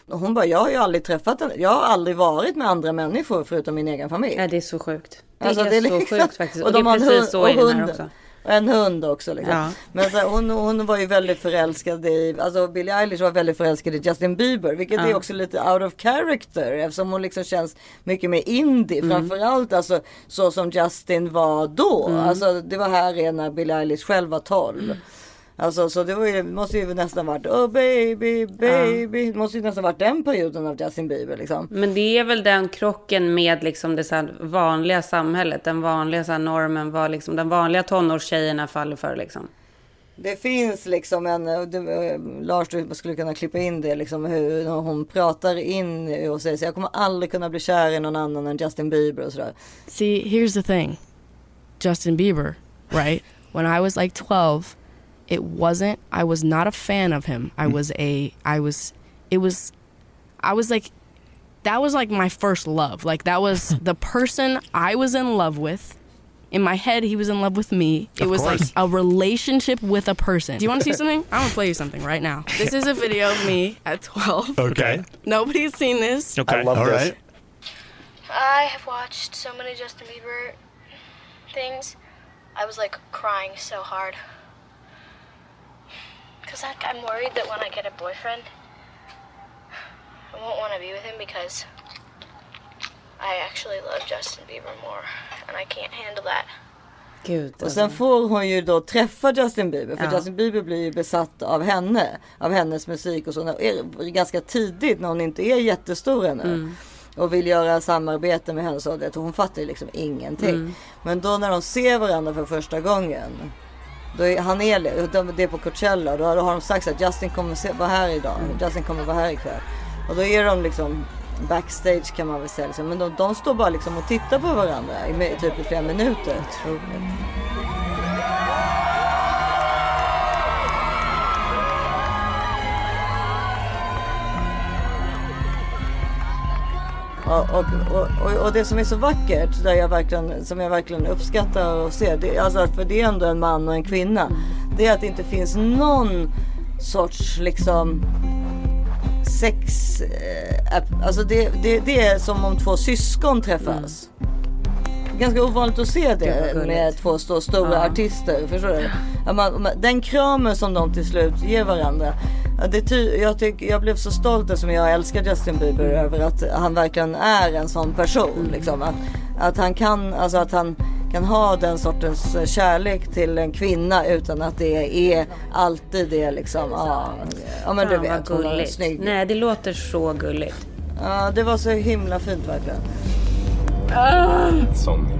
Och hon bara, jag har ju aldrig träffat en, jag har aldrig varit med andra människor förutom min egen familj. Ja, det är så sjukt. Det Alltså, är, det är så liksom- sjukt faktiskt. Och, och det de har är precis hund- så och i den här också. Och en hund också liksom. Ja. Men så hon, hon var ju väldigt förälskad i, alltså Billie Eilish var väldigt förälskad i Justin Bieber. Vilket Ja. är också lite out of character. Eftersom hon liksom känns mycket mer indie. Mm. Framförallt alltså så som Justin var då. Mm. Alltså det var här är när Billie Eilish själv var 12. Alltså så det var ju, måste ju nästan varit oh baby baby. Det måste ju nästan varit den perioden av Justin Bieber liksom. Men det är väl den krocken med liksom det så här vanliga samhället. Den vanliga så här normen, vad liksom den vanliga tonårstjejerna faller för liksom. Det finns liksom en, och det, eh, Lars du skulle kunna klippa in det liksom hur hon pratar in och säger så jag kommer aldrig kunna bli kär i någon annan än Justin Bieber och sådär. See, here's the thing Justin Bieber, right? When I was like 12, it wasn't, I was not a fan of him. I mm. was a, I was, it was, I was like, that was like my first love. Like, that was the person I was in love with. In my head, he was in love with me. It Of was like a relationship with a person. Do you want to see something? I'm gonna play you something right now. This is a video of me at 12. Okay. Nobody's seen this. Okay. I love All this. right. I have watched so many Justin Bieber things. I was like crying so hard. Because like, I'm worried that when I get a boyfriend, I won't want to be with him because I actually love Justin Bieber more. And I can't handle that. Gud. Och sen får hon ju då träffa Justin Bieber. För Ja. Justin Bieber blir ju besatt av henne. Av hennes musik och så. När- är- Ganska tidigt när hon inte är jättestor ännu. Mm. Och vill göra samarbete med henne. Så det, hon fattar ju liksom ingenting. Mm. Men då när de ser varandra för första gången. Är, han är, de- det är på Coachella. Då har, de sagt att Justin kommer vara här idag. Mm. Justin kommer vara här ikväll. Och då är de liksom backstage kan man väl säga. Liksom. Men de, de står bara liksom och tittar på varandra i typ i flera minuter. Och, och, och, och det som är så vackert, där jag verkligen, som jag verkligen uppskattar och ser, det, alltså, för det är ändå en man och en kvinna. Det är att det inte finns någon sorts liksom sex... Eh, alltså det, det, det är som om två syskon träffas. Mm. Ganska ovanligt att se det gulligt. med två så stora artister. Förstår du? Ja, man, den kramen som de till slut ger varandra. ja, Det ty, jag, tyck, jag blev så stolt eftersom jag älskar Justin Bieber över att han verkligen är en sån person. Liksom. Att, att han kan, alltså att han kan ha den sortens eh, kärlek till en kvinna utan att det är alltid det liksom. Ja, ja men du vet, hon är snygg. Nej, det låter så gulligt. Ja, det var så himla fint verkligen. Sån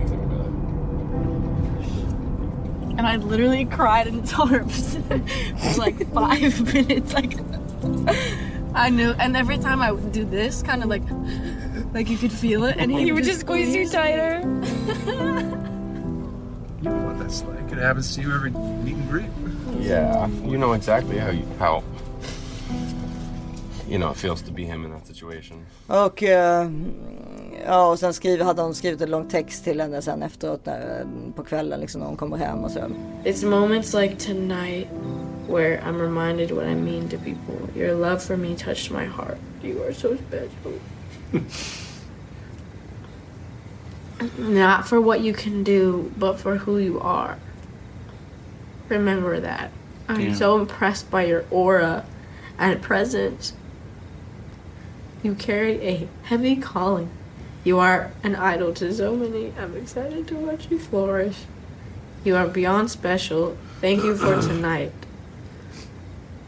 and I literally cried in his arms for like five minutes. Like I knew, and every time I would do this, kind of like, like you could feel it, and he, would just squeeze you tighter. You know what that's like. It happens to you every meet and greet. Yeah, you know exactly how you how you know it feels to be him in that situation. Och eh, ja, och sen skriver, hade hon skrivit en lång text till henne sen efteråt när, eh, på kvällen liksom när hon kommer hem och så. It's moments like tonight where I'm reminded what I mean to people. Your love for me touched my heart. You are so special. Not for what you can do, but for who you are. Remember that. I'm so impressed by your aura and presence. You carry a heavy calling. You are an idol to so many. I'm excited to watch you flourish. You are beyond special. Thank you for tonight.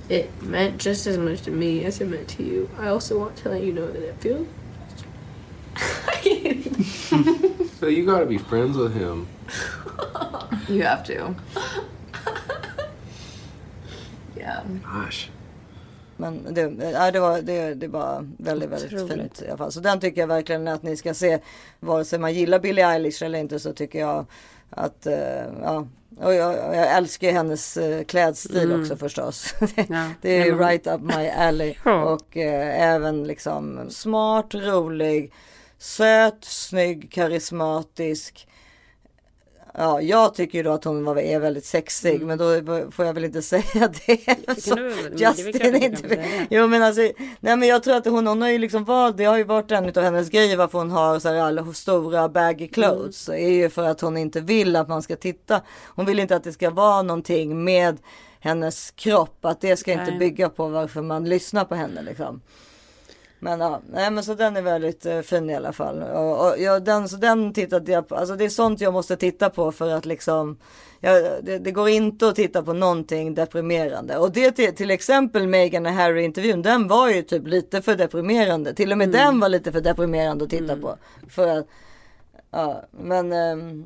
It meant just as much to me as it meant to you. I also want to let you know that it feels. So you gotta be friends with him. you have to. yeah. Gosh. Men det, ja, det, var, det, det var väldigt, väldigt Otroligt. fint i alla fall. Så den tycker jag verkligen att ni ska se. Vare sig man gillar Billie Eilish eller inte så tycker jag att, eh, ja. Och jag, jag älskar ju hennes eh, klädstil också förstås. Ja. det är ju right up my alley. Och eh, även liksom smart, rolig, söt, snygg, karismatisk. Ja, jag tycker ju då att hon var, är väldigt sexig, men då får jag väl inte säga det. du? Jo men alltså, nej men jag tror att hon, hon har ju liksom valt, det har ju varit en av hennes grejer varför hon har så här alla stora baggy clothes. är ju för att hon inte vill att man ska titta. Hon vill inte att det ska vara någonting med hennes kropp, att det ska inte Nej. bygga på varför man lyssnar på henne liksom. Men ja, nej men så den är väldigt eh, fin i alla fall. Och, och ja, den, så den tittade jag på, alltså det är sånt jag måste titta på för att liksom, ja, det, det går inte att titta på någonting deprimerande. Och det till, till exempel Meghan och Harry intervjun, den var ju typ lite för deprimerande. Till och med den var lite för deprimerande att titta på. För att, ja, men. ehm,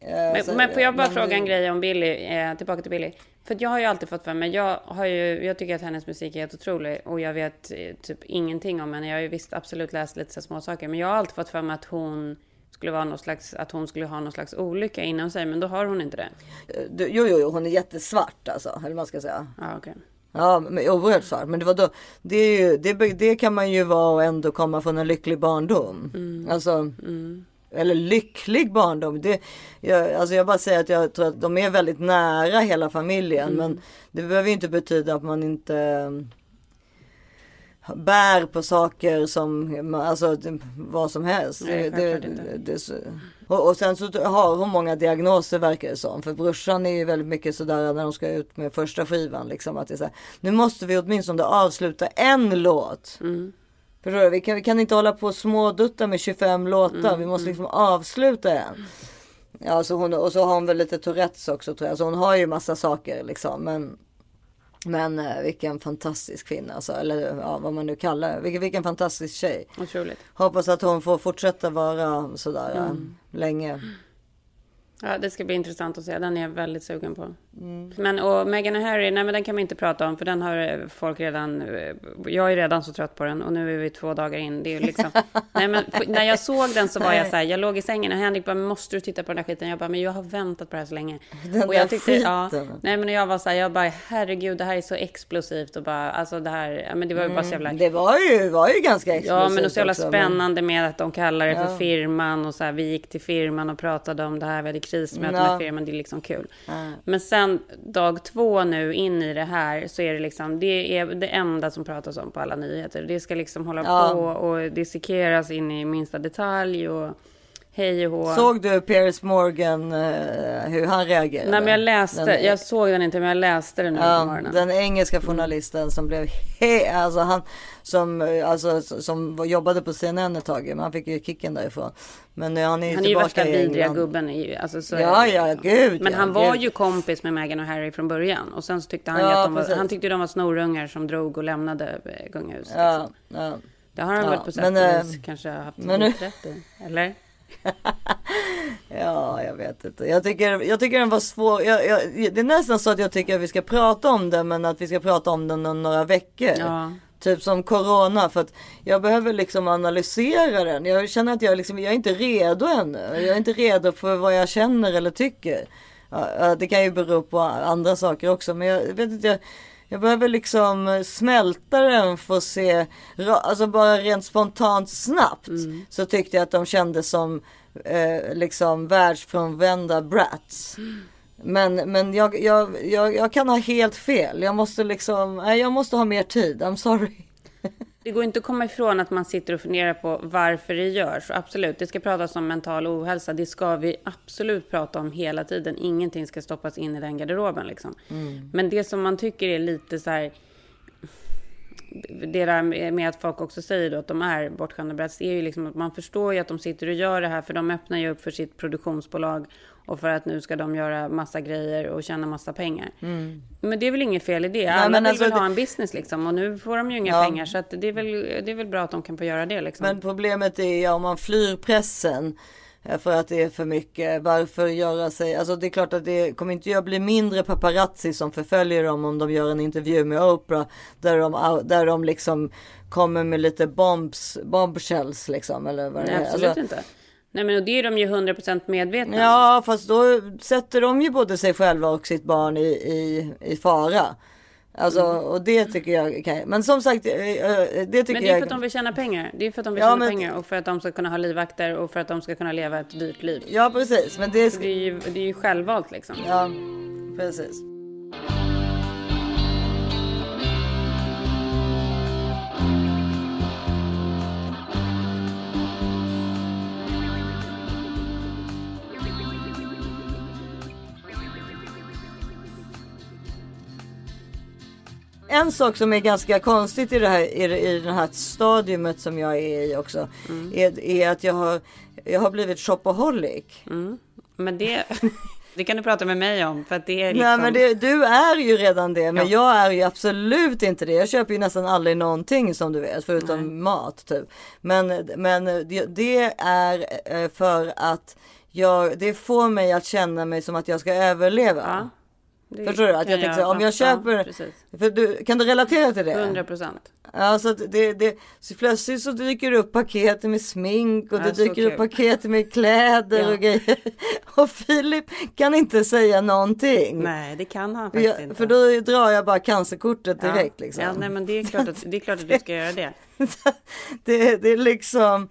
eh, Men, så- men får jag bara men- fråga en grej om Billy, eh, tillbaka till Billy. För jag har ju alltid fått för mig, jag, har ju, jag tycker att hennes musik är helt otrolig och jag vet eh, typ ingenting om henne. Jag har ju visst absolut läst lite så små saker, men jag har alltid fått för mig att hon skulle vara någon slags, att hon skulle ha någon slags olycka inom sig, men då har hon inte det. Du- Jo, jo, jo, hon är jättesvart alltså, eller vad man ska säga. Ja, okej. Ja, men oerhört svart. Men det var då, det, är ju, det, det kan man ju vara och ändå komma från en lycklig barndom. Alltså, eller lycklig barndom. Det, jag, alltså jag bara säger att jag tror att de är väldigt nära hela familjen. Men det behöver ju inte betyda att man inte eh, bär på saker som, alltså vad som helst. Nej, det, det, det, och, och sen så har hon många diagnoser verkar det som. För brorsan är ju väldigt mycket sådär när de ska ut med första skivan. Liksom, att det är så här, nu måste vi åtminstone avsluta en låt. Förstår du? Vi kan, vi kan inte hålla på och smådutta med 25 låtar. vi måste liksom avsluta en. Ja, så hon, och så har hon väl lite Tourettes också tror jag. Så hon har ju massa saker liksom. Men, men eh, vilken fantastisk kvinna alltså. Eller ja, vad man nu kallar det. Vilken, vilken fantastisk tjej. Otroligt. Hoppas att hon får fortsätta vara sådär eh, länge. Ja, det ska bli intressant att se. Den är jag väldigt sugen på. Men och Meghan och Harry, nej men den kan vi inte prata om för den har eh, folk redan, eh, jag är redan så trött på den och nu är vi två dagar in. Det är liksom, nej men när jag såg den så var jag så här, jag låg i sängen och Henrik bara, måste du titta på den där skiten? Jag bara, men jag har väntat på det här så länge. Den och jag ja, skiten. nej men jag var så här, jag bara, herregud det här är så explosivt och bara, alltså det här, ja, men det var ju bara så jävla Det var ju, var ju ganska explosivt Ja, men är så jävla också, men- spännande med att de kallar det för Ja. firman och så här, vi gick till firman och pratade om det här, vi hade krismöte Ja. med firman, det är liksom kul. Men sen dag två nu in i det här så är det liksom, det är det enda som pratas om på alla nyheter. Det ska liksom hålla Ja. på och dissekeras in i minsta detalj och hej och hå. Såg du Piers Morgan eh, hur han reagerade? Nej, men jag läste, Den- jag såg den inte, men jag läste den nu på Ja, morgonen. den engelska journalisten som blev he, alltså han som eh, alltså som jobbade på CNN ett tag, men han fick ju kicken därifrån. Men nu han är ju Han är ju värsta vidriga gubben. i- Alltså, så Ja, ja, liksom. gud, Men ja, han var gud. ju kompis med Meghan och Harry från början. Och sen så tyckte han ju Ja, att de var, han tyckte de var snorungar som drog och lämnade eh, kungahuset. Ja, liksom. ja. Det har han Ja, väl på sätt men, och eh, vis kanske haft men rätt i. Eller? Ja, jag vet inte. Jag tycker, jag tycker den var svår. Jag, jag, det är nästan så att jag tycker att vi ska prata om den, men att vi ska prata om den om några veckor. Ja. Typ som corona, för att jag behöver liksom analysera den. Jag känner att jag, liksom, jag är inte redo ännu. Jag är inte redo för vad jag känner eller tycker. Ja, det kan ju bero på andra saker också, men jag vet inte. Jag, jag behöver liksom smälta den för att se, alltså bara rent spontant snabbt. Så tyckte jag att de kändes som eh, liksom världsfrånvända brats. Men, men jag, jag, jag, jag kan ha helt fel. Jag måste liksom, jag måste ha mer tid. I'm sorry. Det går inte att komma ifrån att man sitter och funderar på varför det görs. Absolut, det ska pratas om mental ohälsa. Det ska vi absolut prata om hela tiden. Ingenting ska stoppas in i den garderoben. Liksom. Men det som man tycker är lite så här... Det där med att folk också säger då att de är bortskämda brats, är ju liksom att man förstår ju att de sitter och gör det här för de öppnar ju upp för sitt produktionsbolag och för att nu ska de göra massa grejer och tjäna massa pengar. Men det är väl inget fel i det. Alla men vill alltså väl ha en business liksom och nu får de ju inga Ja. pengar så det är, väl, det är väl bra att de kan få göra det liksom. Men problemet är ja, om man flyr pressen eh, för att det är för mycket. Varför göra sig, alltså det är klart att det kommer inte att bli mindre paparazzi som förföljer dem om de gör en intervju med Oprah där de, där de liksom kommer med lite bombs, bombshells liksom eller vad det Nej, är. absolut Alltså, inte. Nej men och det är de ju 100% medvetna. Ja, fast då sätter de ju både sig själva och sitt barn i, i, i fara. Alltså, Mm. och det tycker jag kan, men som sagt, eh, eh, det tycker Men det är jag. för att de vill tjäna pengar. Det är för att de vill Ja, tjäna men- pengar och för att de ska kunna ha livvakter och för att de ska kunna leva ett dyrt liv. Ja, precis, men det, det är ju, det är ju självvalt liksom. ja, precis. En sak som är ganska konstigt i det här, i, i det här stadiumet som jag är i också. Är, är att jag har, jag har blivit shopaholic. Men det, det kan du prata med mig om för att det är liksom... Nej men det, du är ju redan det men jag är ju absolut inte det. Jag köper ju nästan aldrig någonting som du vet förutom mat typ. Men, men det, det är eh, för att jag, det får mig att känna mig som att jag ska överleva. Ja, det Förstår du? Att kan jag tänker så, om jag ja, köper, precis. för du, kan du relatera till det? 100 procent. Ja, så det, det, så plötsligt så dyker det upp paket med smink och Ja, det dyker upp paket med kläder Ja. och grejer. Och Filip kan inte säga någonting. Nej, det kan han faktiskt Ja, inte. för då drar jag bara cancerkortet direkt. ja. Liksom. Ja, nej, men det är, klart att, det är klart att du ska göra det. det, det är liksom,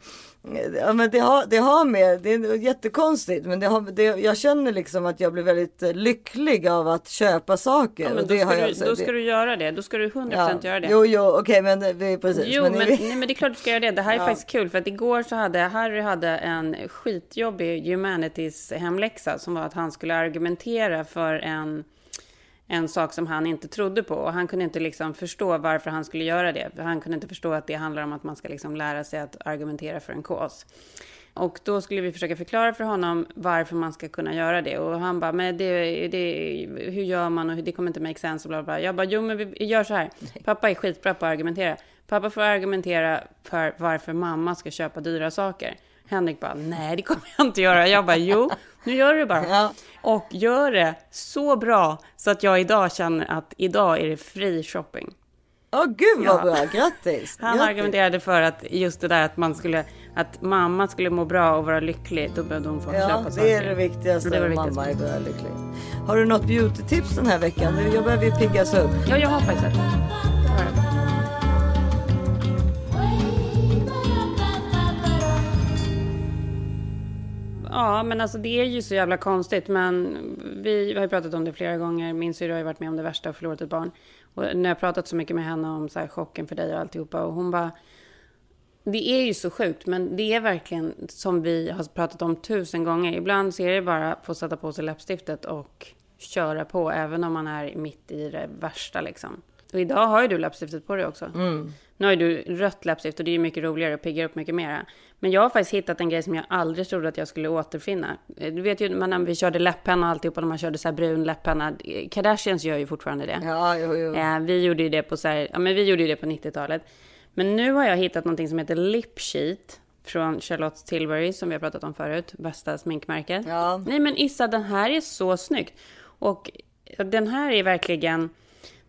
ja, men det, har, det har med, det är jättekonstigt, men det har, det, jag känner liksom att jag blir väldigt lycklig av att köpa saker. Ja, men då, ska du, då ska du göra det. Då ska du 100% ja. göra det. Jo, jo, okej, men det, vi, precis. Jo, men, ni- nej, men det är klart du ska göra det. Det här är faktiskt kul för att igår så hade Harry hade en skitjobbig humanities hemläxa som var att han skulle argumentera för en, en sak som han inte trodde på och han kunde inte liksom förstå varför han skulle göra det. Han kunde inte förstå att det handlar om att man ska liksom lära sig att argumentera för en cause. Och då skulle vi försöka förklara för honom varför man ska kunna göra det. Och han bara, men det, det, hur gör man och det kommer inte make sense och bla. bla. Jag bara, jo men vi gör så här. Pappa är skitbra på att argumentera. Pappa får argumentera för varför mamma ska köpa dyra saker. Henrik bara, nej det kommer jag inte göra. Jag bara, jo, nu gör du det bara. Ja. Och gör det så bra så att jag idag känner att idag är det fri shopping. Åh gud vad Ja. bra, grattis! Han grattis. argumenterade för att just det där att man skulle, att mamma skulle må bra och vara lycklig, då behövde hon få Ja, köpa saker. det är det viktigaste. Det var det mamma viktigaste. är bra lycklig. Har du något beauty-tips den här veckan? Jag behöver ju piggas upp. Ja, jag har faktiskt ett. Ja, men alltså det är ju så jävla konstigt. Men vi har ju pratat om det flera gånger. Min syrra har ju varit med om det värsta och förlorat ett barn. Och när jag pratat så mycket med henne om så här chocken för dig och alltihopa. Och hon bara... Det är ju så sjukt, men det är verkligen som vi har pratat om tusen gånger. Ibland så är det bara att få sätta på sig läppstiftet och köra på, även om man är mitt i det värsta liksom. Och idag har ju du läppstiftet på dig också. Nu har ju du rött läppstift och det är ju mycket roligare och piggar upp mycket mera. Men jag har faktiskt hittat en grej som jag aldrig trodde att jag skulle återfinna. Eh, Du vet ju när vi körde läppenna och alltihopa, när man körde så här brun läppenna. Eh, Kardashians gör ju fortfarande det. Ja, jo, jo. Eh, vi gjorde ju det på så här, ja men vi gjorde ju det på 90-talet. Men nu har jag hittat någonting som heter Lip Sheet från Charlotte Tilbury som vi har pratat om förut, bästa sminkmärket. Ja. Nej men Issa, den här är så snyggt. Och den här är verkligen,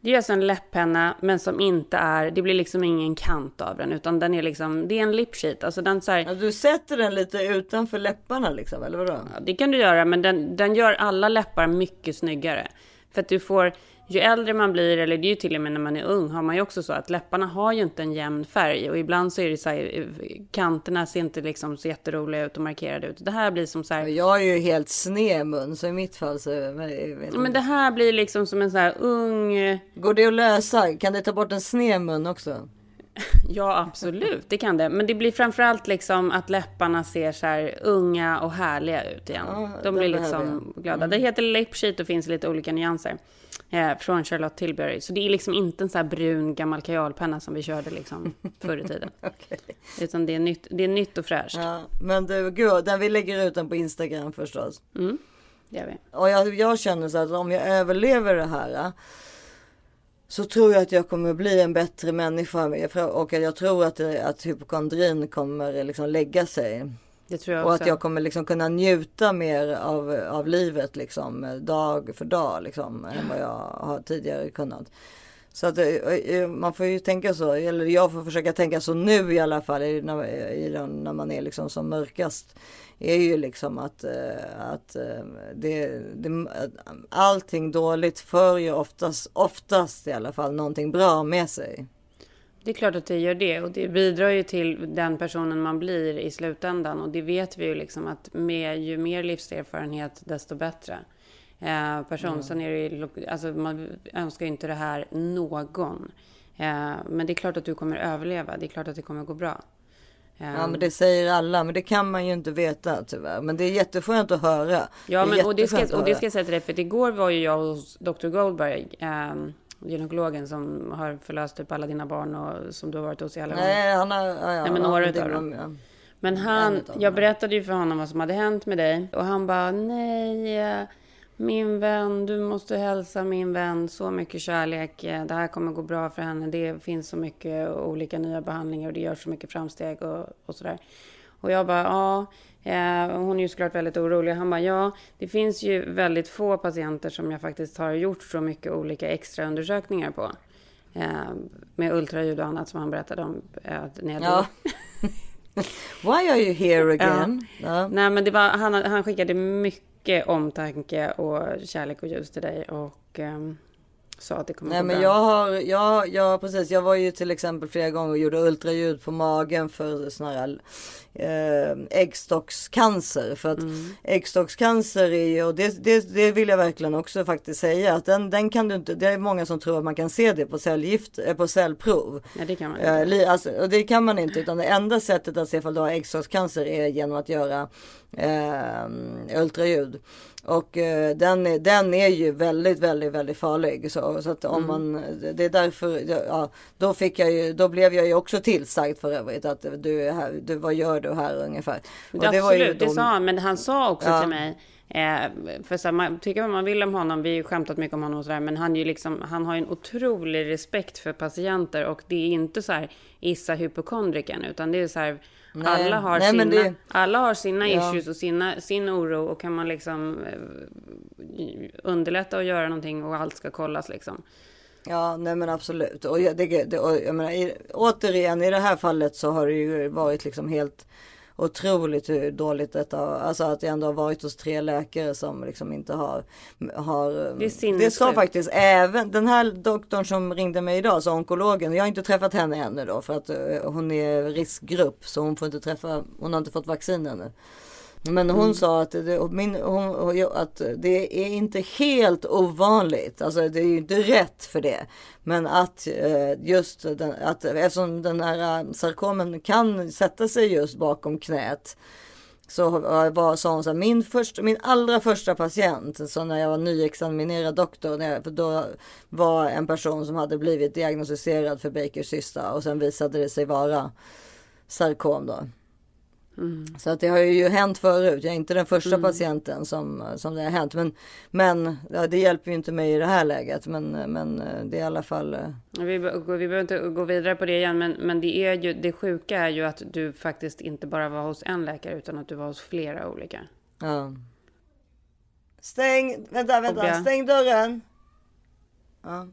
det är alltså en läpppenna men som inte är, det blir liksom ingen kant av den utan den är liksom, det är en lip sheet. Alltså den så här, Ja, du sätter den lite utanför läpparna liksom, eller vadå? Ja, det kan du göra, men den, den gör alla läppar mycket snyggare. För att du får, ju äldre man blir, eller det är ju till och med när man är ung, har man ju också så att läpparna har ju inte en jämn färg. Och ibland så är det så här, eh, kanterna ser inte liksom så jätteroliga ut och markerade ut. Det här blir som så här, Jag är ju helt sned mun, så i mitt fall så... Men, vet men det här blir liksom som en så här ung... Går det att lösa? Kan det ta bort en sned mun också? Ja, absolut, det kan det. Men det blir framförallt liksom att läpparna ser så här unga och härliga ut igen. Ja, De blir liksom glada. Det heter Lip Sheet och finns lite olika nyanser. Eh, från Charlotte Tilbury. Så det är liksom inte en så här brun gammal kajalpenna som vi körde liksom förr i tiden. Okej. Utan det är nytt, det är nytt och fräscht. Ja, men du, gud, den vi lägger ut den på Instagram förstås. Det gör vi. Och jag, jag känner så att om jag överlever det här. Så tror jag att jag kommer bli en bättre människa. Och jag tror att, att hypokondrin kommer liksom lägga sig. Och att jag kommer liksom kunna njuta mer av, av livet liksom dag för dag liksom än vad jag har tidigare kunnat. Så att eh, eh, man får ju tänka så, eller jag får försöka tänka så nu i alla fall i, när, i, den- när man är liksom som mörkast. Är ju liksom att, eh, att det, det, allting dåligt för ju oftast, oftast i alla fall någonting bra med sig. Det är klart att det gör det och det bidrar ju till den personen man blir i slutändan och det vet vi ju liksom att med ju mer livserfarenhet desto bättre eh, person. Sen är det ju, alltså man önskar ju inte det här någon. Eh, men det är klart att du kommer överleva. Det är klart att det kommer gå bra. Ja men det säger alla, men det kan man ju inte veta tyvärr. Men det är jätteskönt att höra. Ja, men, och, det ska, och det ska jag säga till dig, för igår var ju jag hos Dr. Goldberg, eh, gynekologen som har förlöst typ alla dina barn och som du har varit hos i alla gånger. Nej, han har... Ja, ja, Nej, men några utav dem. ja. Men han, jag ja. berättade ju för honom vad som hade hänt med dig. Och han bara, nej, min vän, du måste hälsa min vän så mycket kärlek. Det här kommer gå bra för henne. Det finns så mycket olika nya behandlingar och det görs så mycket framsteg och, och sådär. Och jag bara, ja, hon är ju såklart väldigt orolig. Han bara, ja, det finns ju väldigt få patienter som jag faktiskt har gjort så mycket olika extra undersökningar på. Eh, med ultraljud och annat som han berättade om. Eh, när jag Ja. Why are you here again? Ja. Nej, men det var, han, han skickade mycket omtanke och kärlek och ljus till dig och ehm, sa att det kommer Nej gå men bra. jag har, ja, ja precis. Jag var ju till exempel flera gånger och gjorde ultraljud på magen för sån här eh, äggstockscancer. För att Mm. äggstockscancer är ju, och det, det, det vill jag verkligen också faktiskt säga, att den, den kan du inte, det är många som tror att man kan se det på cellgift, eh, på cellprov. Nej, det kan man Eh, inte. alltså, och det kan man inte utan det enda sättet att se ifall du har äggstockscancer är genom att göra eh, ultraljud. Och eh, den, är, den är ju väldigt, väldigt, väldigt farlig. Så, så att om Mm. man, det är därför, ja, då fick jag ju, då blev jag ju också tillsagd för övrigt att du du, vad gör du här ungefär? Och Det, absolut, det då- sa han. Men han sa också Ja. till mig, eh, för så här, man tycker vad man vill om honom, vi har ju skämtat mycket om honom och sådär, men han, är ju liksom, han har ju en otrolig respekt för patienter och det är inte så här Issa hypokondriken, utan det är så här, Nej. Alla har, Nej, sina, det- alla har sina Ja. issues och sina, sin oro och kan man liksom eh, underlätta och göra någonting och allt ska kollas liksom. Ja, nej men absolut. Och jag, det, det, och jag menar, i, återigen i det här fallet så har det ju varit liksom helt otroligt hur dåligt detta, alltså att jag ändå har varit hos tre läkare som liksom inte har, har Det är det sa faktiskt även den här doktorn som ringde mig idag, så onkologen, jag har inte träffat henne ännu då för att eh, hon är riskgrupp så hon får inte träffa, hon har inte fått vaccin ännu. Men hon Mm. sa att det, min, hon, att det är inte helt ovanligt, alltså det är ju inte rätt för det. Men att eh, just den, att eftersom den här eh, sarkomen kan sätta sig just bakom knät. Så var, sa hon så här, min, första, min allra första patient, så när jag var nyexaminerad doktor, när jag, då var en person som hade blivit diagnostiserad för Bakers cysta och sen visade det sig vara sarkom då. Så att det har ju hänt förut. Jag är inte den första patienten som, som det har hänt. Men, men ja, det hjälper ju inte mig i det här läget. Men, men eh, det är i alla fall. eh, Vi, vi behöver inte gå vidare på det igen, men, men det, är ju, det sjuka är ju att du faktiskt inte bara var hos en läkare utan att du var hos flera olika. Ja. Stäng, vänta, vänta, stäng dörren. Ja.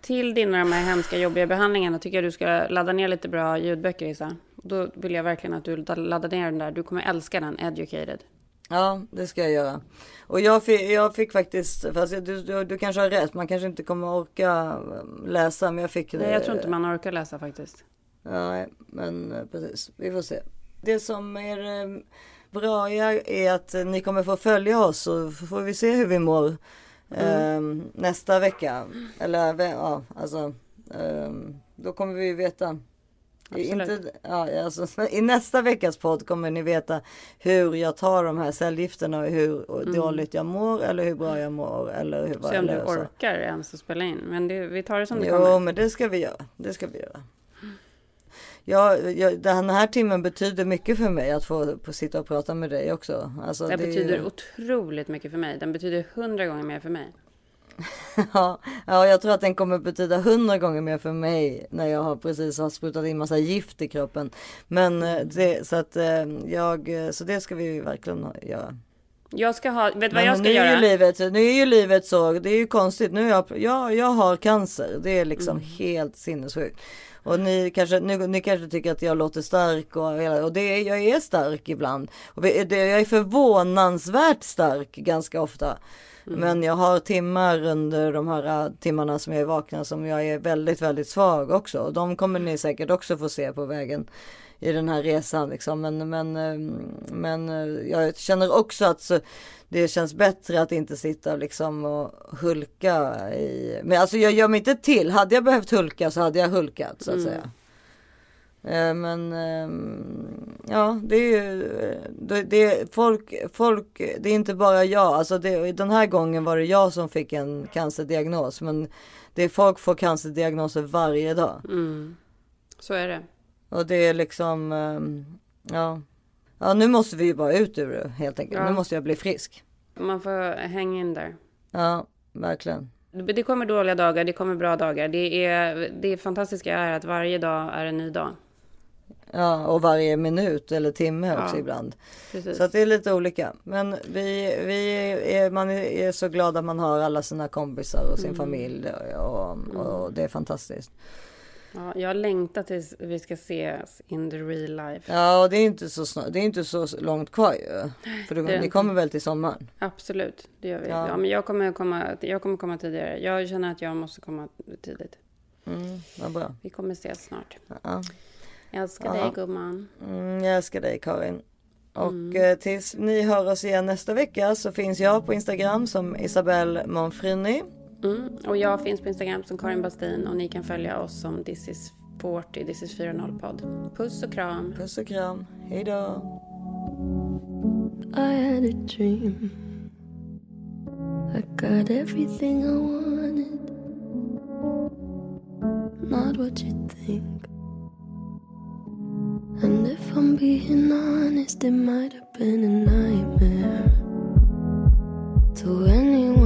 Till dina de här hemska jobbiga behandlingarna tycker jag du ska ladda ner lite bra ljudböcker Isa. Då vill jag verkligen att du laddar ner den där. Du kommer älska den, Educated. Ja, det ska jag göra. Och jag fick, jag fick faktiskt, fast du, du, du kanske har rätt, man kanske inte kommer orka eh, läsa, men jag fick Nej, jag tror inte man orkar läsa faktiskt. Nej, men eh, precis. Vi får se. Det som är eh, bra är, att eh, ni kommer få följa oss så får vi se hur vi mår eh, nästa vecka. Eller ja, alltså. Eh, då kommer vi veta. Inte, ja, alltså, I nästa veckas podd kommer ni veta hur jag tar de här cellgifterna och hur dåligt jag mår eller hur bra jag mår. Eller hur, Se om du eller så. orkar ens att spela in. Men det, vi tar det som det Jo, kommer. men det ska vi göra. Det ska vi göra. Ja, jag, den här timmen betyder mycket för mig att få, få sitta och prata med dig också. Alltså, Det det är ju- betyder otroligt mycket för mig. Den betyder hundra gånger mer för mig. ja, ja, jag tror att den kommer betyda hundra gånger mer för mig när jag har precis har sprutat in massa gift i kroppen. Men eh, det, så att eh, jag, eh, så det ska vi verkligen göra. Jag ska ha, vet du vad jag ska nu är göra? Ju livet, nu är ju livet så, det är ju konstigt. Nu är jag, jag, jag har cancer. Det är liksom Mm. helt sinnessjukt. Och ni kanske, nu, ni kanske tycker att jag låter stark och, och det, är- jag är stark ibland. Och det, jag är förvånansvärt stark ganska ofta. Mm. Men jag har timmar under de här äh, timmarna som jag är vaken som jag är väldigt, väldigt svag också. Och de kommer ni säkert också få se på vägen i den här resan. Liksom. Men, men, ehm, men eh, jag känner också att så, det känns bättre att inte sitta liksom och hulka i. Men alltså jag gör mig inte till. Hade jag behövt hulka så hade jag hulkat så att säga. Eh, Men ehm, ja, det är ju det, det, folk, folk, det är inte bara jag. Alltså det, den här gången var det jag som fick en cancerdiagnos. Men det är folk får cancerdiagnoser varje dag. Mm. Så är det. Och det är liksom, ehm, ja. Ja, nu måste vi ju bara ut ur det helt enkelt. Ja. Nu måste jag bli frisk. Man får hänga in där. Ja, verkligen. Det kommer dåliga dagar, det kommer bra dagar. Det, är, det fantastiska är att varje dag är en ny dag. Ja, och varje minut eller timme också Ja. ibland. Precis. Så det är lite olika. Men vi, vi är, man är så glad att man har alla sina kompisar och sin familj. Och, och det är fantastiskt. Ja, jag längtar tills vi ska ses in the real life. Ja, och det är inte så, snart, det är inte så långt kvar ju. För du, Det ni kommer väl till sommaren? Absolut, det gör vi. Ja. Ja. men jag kommer, komma, jag kommer komma tidigare. Jag känner att jag måste komma tidigt. Mm, vad bra. Vi kommer ses snart. Ja. Jag älskar Ja. dig gumman. Mm, jag älskar dig Karin. Och eh, tills ni hör oss igen nästa vecka så finns jag på Instagram som Isabelle Monfrini. Mm. Och jag finns på Instagram som Karin Bastin och ni kan följa oss som This is 40, This is 40 podd. Puss och kram. Puss och kram. Hej då. I had a dream. I got everything I wanted. Not what you think. And if I'm being honest, it might have been a nightmare to anyone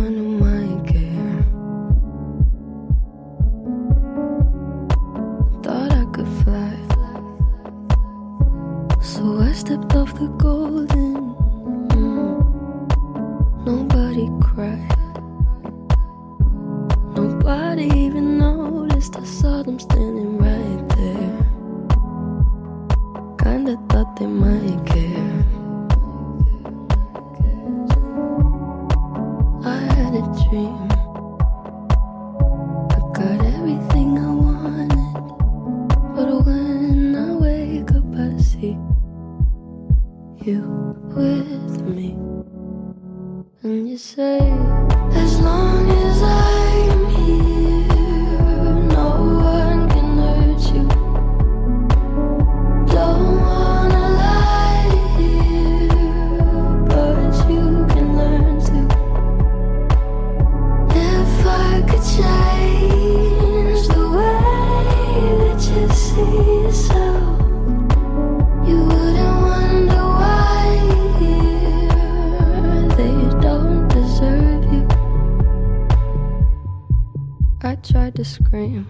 to scream,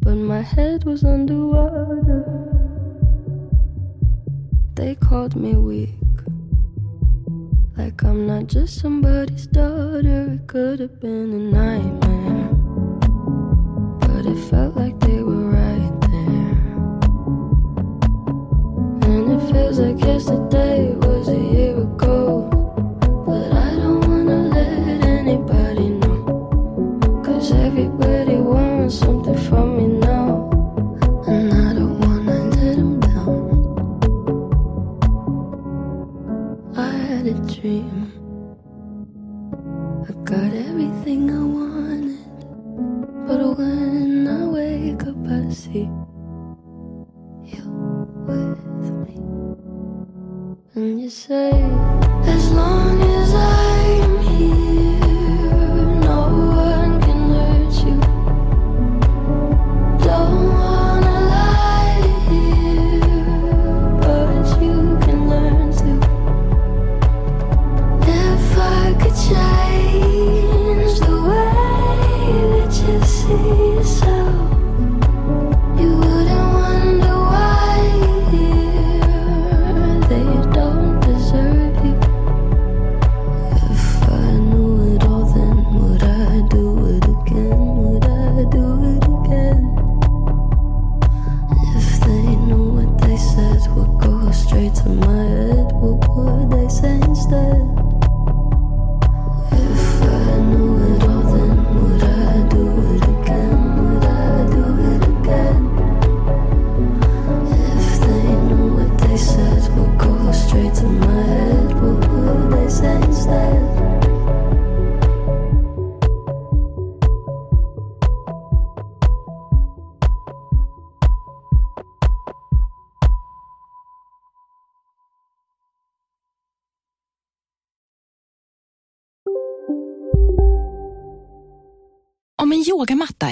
but my head was underwater. They called me weak. Like I'm not just somebody's daughter, it could have been a nightmare. But it felt like they were right there. And it feels like yesterday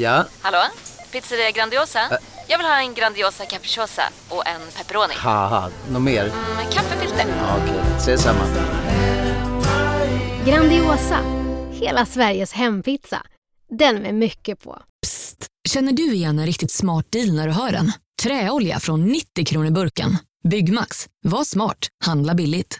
Ja, Hallå? Pizzeria Grandiosa? Jag vill ha en Grandiosa capriciosa och en pepperoni. något mer? Med kaffefilter. Ja, Okej, ses samma. Grandiosa, hela Sveriges hempizza. Den med mycket på. Känner du igen en riktigt smart deal när du hör den? Träolja från 90 kronor burken. Byggmax. Var smart. Handla billigt.